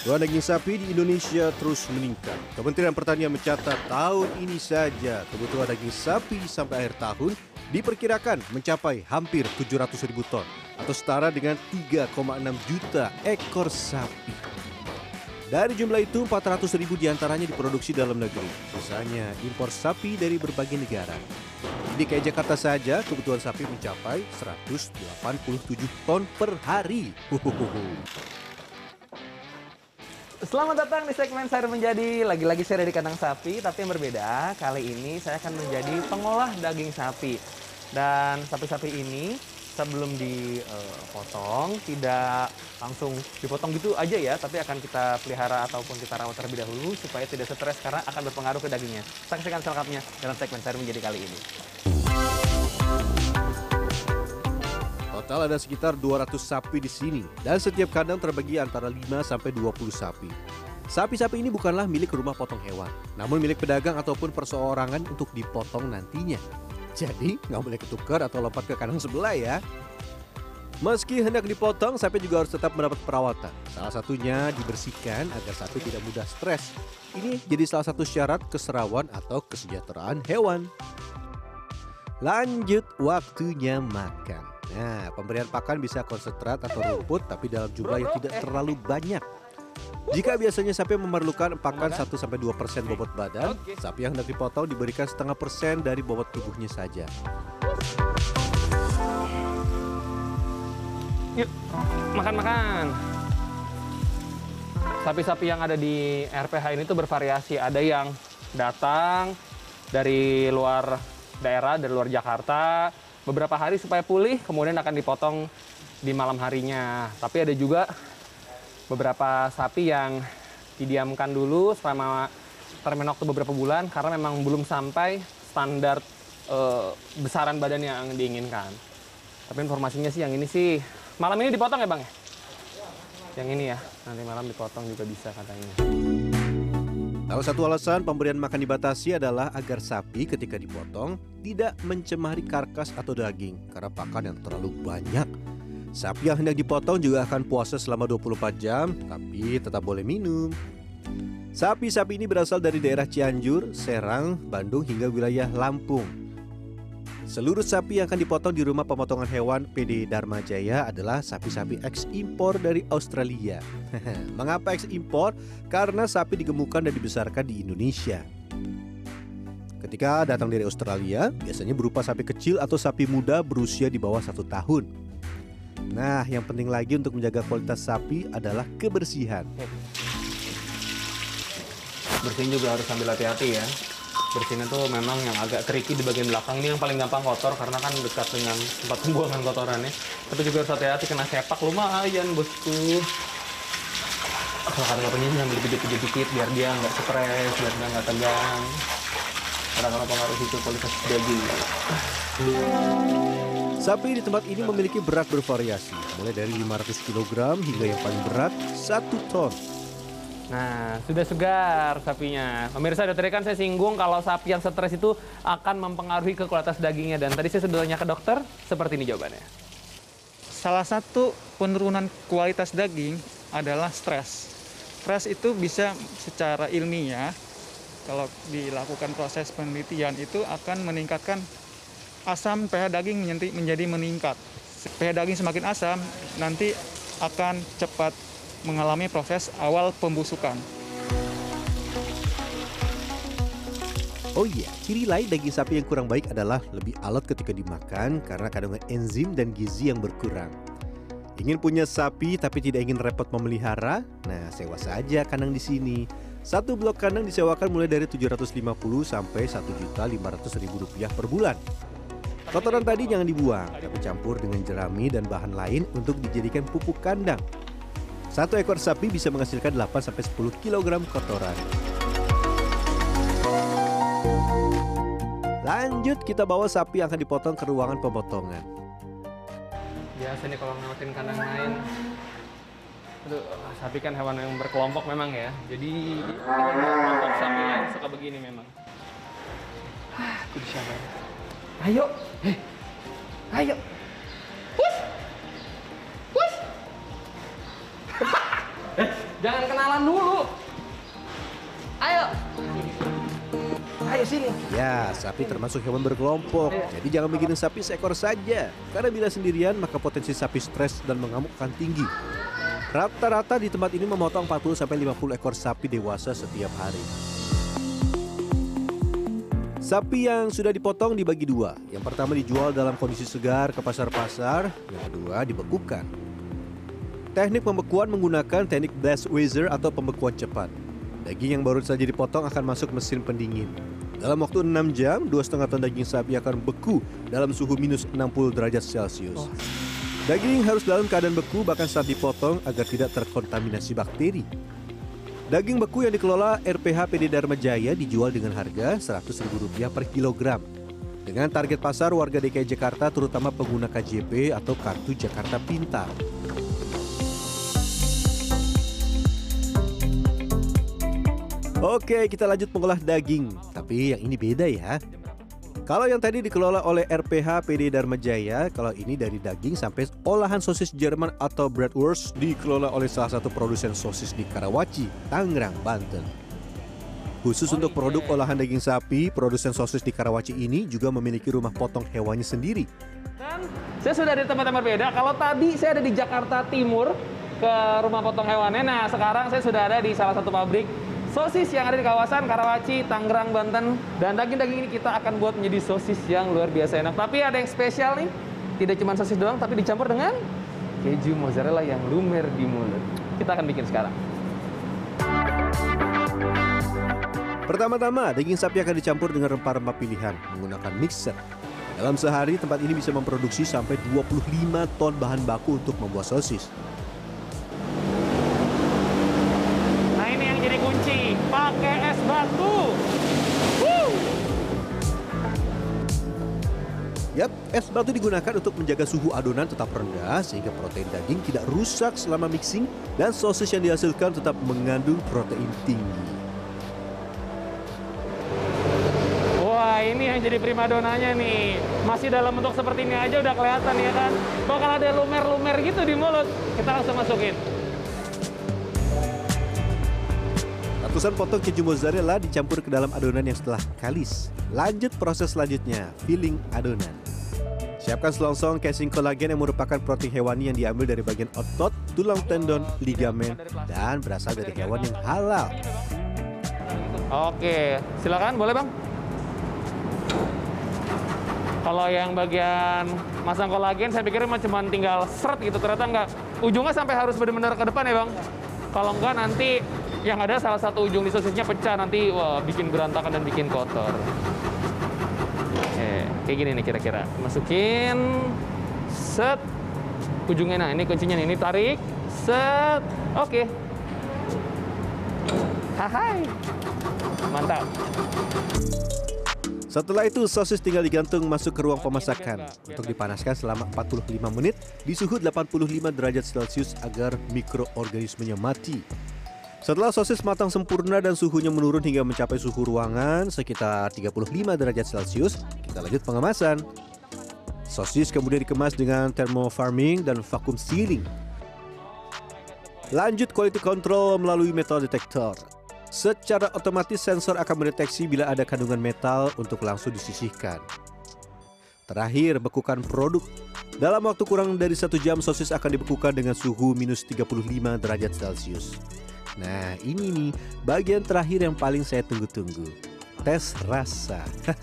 Jual daging sapi di Indonesia terus meningkat. Kementerian Pertanian mencatat tahun ini saja kebutuhan daging sapi sampai akhir tahun diperkirakan mencapai hampir 700 ribu ton atau setara dengan 3,6 juta ekor sapi. Dari jumlah itu, 400 ribu di antaranya diproduksi dalam negeri. Sisanya impor sapi dari berbagai negara. Di DKI Jakarta saja, kebutuhan sapi mencapai 187 ton per hari. Huhuhuhu. Selamat datang di segmen saya menjadi lagi-lagi saya dari kandang sapi, tapi yang berbeda kali ini saya akan menjadi pengolah daging sapi. Dan sapi-sapi ini sebelum dipotong tidak langsung dipotong gitu aja ya, tapi akan kita pelihara ataupun kita rawat terlebih dahulu supaya tidak stres karena akan berpengaruh ke dagingnya. Saksikan selengkapnya dalam segmen saya menjadi kali ini. Total ada sekitar 200 sapi di sini dan setiap kandang terbagi antara 5 sampai 20 sapi. Sapi-sapi ini bukanlah milik rumah potong hewan, namun milik pedagang ataupun perseorangan untuk dipotong nantinya. Jadi nggak boleh ketukar atau lompat ke kandang sebelah ya. Meski hendak dipotong, sapi juga harus tetap mendapat perawatan. Salah satunya dibersihkan agar sapi tidak mudah stres. Ini jadi salah satu syarat keserawan atau kesejahteraan hewan. Lanjut waktunya makan. Nah, pemberian pakan bisa konsentrat atau rumput tapi dalam jumlah yang tidak terlalu banyak. Jika biasanya sapi memerlukan pakan 1-2% bobot badan, sapi yang hendak dipotong diberikan setengah persen dari bobot tubuhnya saja. Yuk, makan-makan. Sapi-sapi yang ada di RPH ini tuh bervariasi. Ada yang datang dari luar daerah, dari luar Jakarta, beberapa hari supaya pulih, kemudian akan dipotong di malam harinya. Tapi ada juga beberapa sapi yang didiamkan dulu selama termen waktu beberapa bulan karena memang belum sampai standar eh, besaran badan yang diinginkan. Tapi informasinya sih yang ini sih malam ini dipotong ya bang ya? Yang ini ya, nanti malam dipotong juga bisa katanya. Salah satu alasan pemberian makan dibatasi adalah agar sapi ketika dipotong tidak mencemari karkas atau daging karena pakan yang terlalu banyak. Sapi yang hendak dipotong juga akan puasa selama 24 jam, tapi tetap boleh minum. Sapi-sapi ini berasal dari daerah Cianjur, Serang, Bandung hingga wilayah Lampung. Seluruh sapi yang akan dipotong di rumah pemotongan hewan PD Dharma Jaya adalah sapi-sapi ekspor dari Australia. Mengapa ekspor? Karena sapi digemukkan dan dibesarkan di Indonesia. Ketika datang dari Australia, biasanya berupa sapi kecil atau sapi muda berusia di bawah satu tahun. Nah, yang penting lagi untuk menjaga kualitas sapi adalah kebersihan. Bersihin juga harus sambil hati-hati ya. Bersihinnya tuh memang yang agak keriki di bagian belakang ini yang paling gampang kotor karena kan dekat dengan tempat pembuangan kotorannya. Tapi juga harus hati-hati kena sepak lumayan bosku. Kalau kata katanya sih sambil dipijit-pijit dikit biar dia nggak stres, biar dia nggak tegang. Karena kalau pengaruh itu kualitas daging. Sapi di tempat ini memiliki berat bervariasi, mulai dari 500 kg hingga yang paling berat 1 ton. Nah, sudah segar sapinya. Pemirsa, dari tadi kan saya singgung kalau sapi yang stres itu akan mempengaruhi ke kualitas dagingnya. Dan tadi saya sudah tanya ke dokter, seperti ini jawabannya. Salah satu penurunan kualitas daging adalah stres. Stres itu bisa secara ilmiah, kalau dilakukan proses penelitian itu akan meningkatkan asam pH daging menjadi meningkat. pH daging semakin asam, nanti akan cepat mengalami proses awal pembusukan. Oh iya, ciri lain daging sapi yang kurang baik adalah lebih alot ketika dimakan karena kandungan enzim dan gizi yang berkurang. Ingin punya sapi tapi tidak ingin repot memelihara? Nah, sewa saja kandang di sini. Satu blok kandang disewakan mulai dari 750 sampai 1.500.000 rupiah per bulan. Kotoran tadi jangan dibuang, tapi campur dengan jerami dan bahan lain untuk dijadikan pupuk kandang. Satu ekor sapi bisa menghasilkan 8-10 kg kotoran. Lanjut kita bawa sapi yang akan dipotong ke ruangan pemotongan. Biasa nih kalau ngelewatin kandang lain. Aduh, sapi kan hewan yang berkelompok memang ya. Jadi kelompok sapi lain suka begini memang. Ah, sabar. Ayo, hei, ayo. Push. Jangan kenalan dulu. Ayo. Ayo sini. Ya, sapi termasuk hewan berkelompok. Jadi jangan bikin sapi seekor saja. Karena bila sendirian, maka potensi sapi stres dan mengamuk akan tinggi. Rata-rata di tempat ini memotong 40-50 ekor sapi dewasa setiap hari. Sapi yang sudah dipotong dibagi dua. Yang pertama dijual dalam kondisi segar ke pasar-pasar, yang kedua dibekukan. Teknik pembekuan menggunakan teknik blast weather atau pembekuan cepat. Daging yang baru saja dipotong akan masuk mesin pendingin. Dalam waktu 6 jam, 2,5 ton daging sapi akan beku dalam suhu minus 60 derajat Celcius. Daging harus dalam keadaan beku bahkan saat dipotong agar tidak terkontaminasi bakteri. Daging beku yang dikelola RPH PD Dharma Jaya dijual dengan harga Rp100.000 per kilogram. Dengan target pasar warga DKI Jakarta terutama pengguna KJP atau Kartu Jakarta Pintar. Oke, kita lanjut mengolah daging. Tapi yang ini beda ya. Kalau yang tadi dikelola oleh RPH PD Dharma Jaya, kalau ini dari daging sampai olahan sosis Jerman atau bratwurst dikelola oleh salah satu produsen sosis di Karawaci, Tangerang, Banten. Khusus untuk produk olahan daging sapi, produsen sosis di Karawaci ini juga memiliki rumah potong hewannya sendiri. Dan saya sudah di tempat yang berbeda. Kalau tadi saya ada di Jakarta Timur ke rumah potong hewannya. Nah, sekarang saya sudah ada di salah satu pabrik sosis yang ada di kawasan Karawaci, Tangerang, Banten. Dan daging-daging ini kita akan buat menjadi sosis yang luar biasa enak. Tapi ada yang spesial nih. Tidak cuma sosis doang, tapi dicampur dengan keju mozzarella yang lumer di mulut. Kita akan bikin sekarang. Pertama-tama, daging sapi akan dicampur dengan rempah-rempah pilihan menggunakan mixer. Dalam sehari, tempat ini bisa memproduksi sampai 25 ton bahan baku untuk membuat sosis. Nah ini yang jadi kunci, pakai es batu. Woo! Yap, es batu digunakan untuk menjaga suhu adonan tetap rendah sehingga protein daging tidak rusak selama mixing dan sosis yang dihasilkan tetap mengandung protein tinggi. Wah ini yang jadi primadonanya nih. Masih dalam bentuk seperti ini aja udah kelihatan ya kan. Bakal ada lumer-lumer gitu di mulut. Kita langsung masukin. Ratusan potong keju mozzarella dicampur ke dalam adonan yang setelah kalis. Lanjut proses selanjutnya, filling adonan. Siapkan selongsong casing kolagen yang merupakan protein hewani yang diambil dari bagian otot, tulang tendon, ligamen, dan berasal dari hewan yang halal. Oke, silakan boleh bang. Kalau yang bagian masang kolagen, saya pikir cuma tinggal seret gitu, ternyata enggak. Ujungnya sampai harus benar-benar ke depan ya bang. Kalau enggak nanti yang ada salah satu ujung di sosisnya pecah nanti wah bikin berantakan dan bikin kotor. Oke, kayak gini nih kira-kira. Masukin set ujungnya nah ini kuncinya nih ini tarik set oke Hai. Mantap. Setelah itu, sosis tinggal digantung masuk ke ruang pemasakan untuk dipanaskan selama 45 menit di suhu 85 derajat Celcius agar mikroorganismenya mati. Setelah sosis matang sempurna dan suhunya menurun hingga mencapai suhu ruangan sekitar 35 derajat Celcius, kita lanjut pengemasan. Sosis kemudian dikemas dengan thermoforming dan vacuum sealing. Lanjut quality control melalui metal detector. Secara otomatis sensor akan mendeteksi bila ada kandungan metal untuk langsung disisihkan. Terakhir, bekukan produk. Dalam waktu kurang dari satu jam, sosis akan dibekukan dengan suhu minus 35 derajat Celcius. Nah, ini nih bagian terakhir yang paling saya tunggu-tunggu. Tes rasa.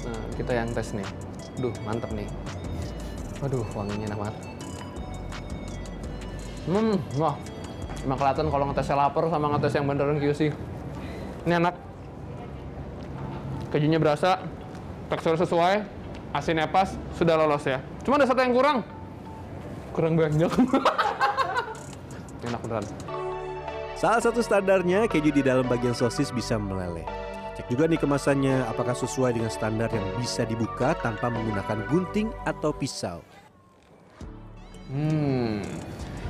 Nah, kita yang tes nih. Duh, mantep nih. Waduh, wanginya enak banget. Hmm, wah. Emang kelihatan kalau ngetesnya lapar sama ngetes yang beneran QC. Ini enak. Kejunya berasa, tekstur sesuai, asinnya pas, sudah lolos ya. Cuma ada satu yang kurang. Kurang banyak. enak beneran. Salah satu standarnya keju di dalam bagian sosis bisa meleleh. Cek juga nih kemasannya apakah sesuai dengan standar yang bisa dibuka tanpa menggunakan gunting atau pisau. Hmm.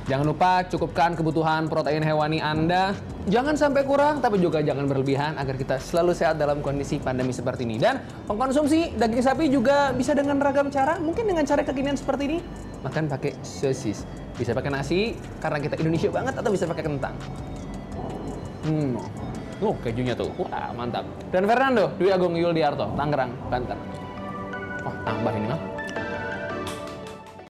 Jangan lupa cukupkan kebutuhan protein hewani Anda. Jangan sampai kurang, tapi juga jangan berlebihan agar kita selalu sehat dalam kondisi pandemi seperti ini. Dan mengkonsumsi daging sapi juga bisa dengan ragam cara. Mungkin dengan cara kekinian seperti ini. Makan pakai sosis. Bisa pakai nasi karena kita Indonesia banget atau bisa pakai kentang. Hmm. Oh, kejunya tuh. Wah, mantap. Dan Fernando, Dwi Agung Yuldiarto, Tangerang, Banten. Wah, tambah ini mah.